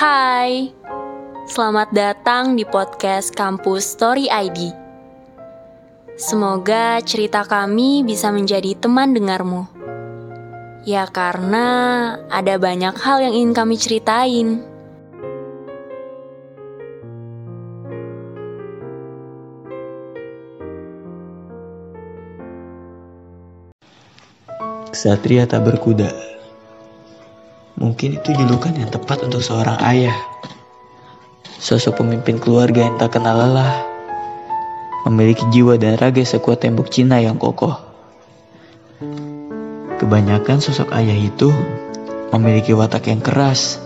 Hai, selamat datang di podcast Kampus Story ID. Semoga cerita kami bisa menjadi teman dengarmu. Ya karena ada banyak hal yang ingin kami ceritain. Ksatria tak berkuda. Mungkin itu julukan yang tepat untuk seorang ayah. Sosok pemimpin keluarga yang tak kenal lelah. Memiliki jiwa dan raga sekuat tembok Cina yang kokoh. Kebanyakan sosok ayah itu memiliki watak yang keras.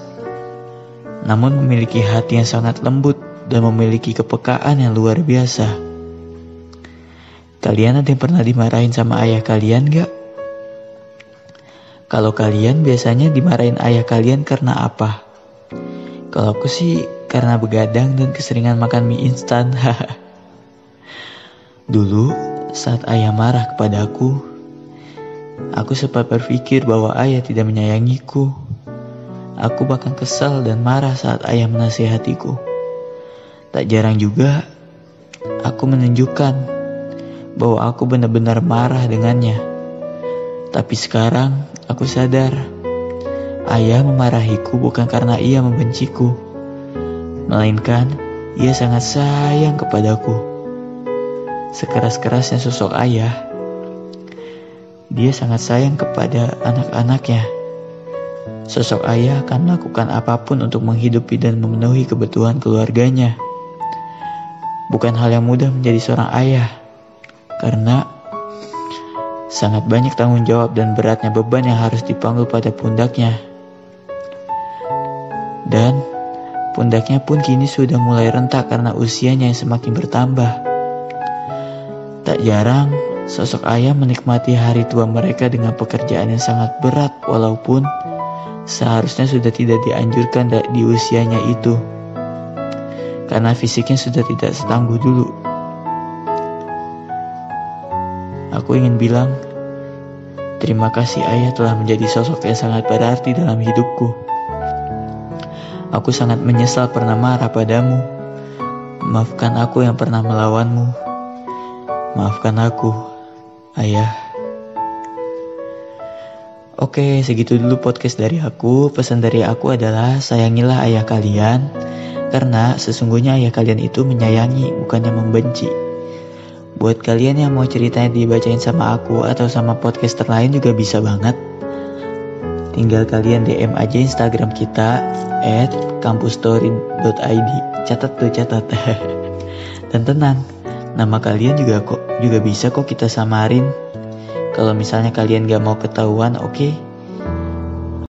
Namun memiliki hati yang sangat lembut dan memiliki kepekaan yang luar biasa. Kalian ada yang pernah dimarahin sama ayah kalian gak? Kalau kalian biasanya dimarahin ayah kalian karena apa? Kalau aku sih karena begadang dan keseringan makan mie instan. Dulu saat ayah marah kepada aku, aku sempat berpikir bahwa ayah tidak menyayangiku. Aku bahkan kesal dan marah saat ayah menasihatiku. Tak jarang juga aku menunjukkan bahwa aku benar-benar marah dengannya. Tapi sekarang aku sadar, ayah memarahiku bukan karena ia membenciku, melainkan ia sangat sayang kepadaku. Sekeras-kerasnya sosok ayah, dia sangat sayang kepada anak-anaknya. Sosok ayah akan melakukan apa pun untuk menghidupi dan memenuhi kebutuhan keluarganya. Bukan hal yang mudah menjadi seorang ayah, karena Sangat banyak tanggung jawab dan beratnya beban yang harus dipanggul pada pundaknya. Dan pundaknya pun kini sudah mulai rentak karena usianya yang semakin bertambah. Tak jarang, sosok ayah menikmati hari tua mereka dengan pekerjaan yang sangat berat walaupun seharusnya sudah tidak dianjurkan di usianya itu. Karena fisiknya sudah tidak setangguh dulu. Aku ingin bilang, terima kasih ayah telah menjadi sosok yang sangat berarti dalam hidupku. Aku sangat menyesal pernah marah padamu. Maafkan aku yang pernah melawanmu. Maafkan aku, ayah. Oke, segitu dulu podcast dari aku. Pesan dari aku adalah sayangilah ayah kalian. Karena sesungguhnya ayah kalian itu menyayangi, bukannya membenci. Buat kalian yang mau ceritanya dibacain sama aku atau sama podcaster lain juga bisa banget. Tinggal kalian DM aja Instagram kita at kampusstory.id. Catat tuh, catat. Dan tenang, nama kalian juga kok juga bisa kok kita samarin. Kalau misalnya kalian gak mau ketahuan, oke, okay?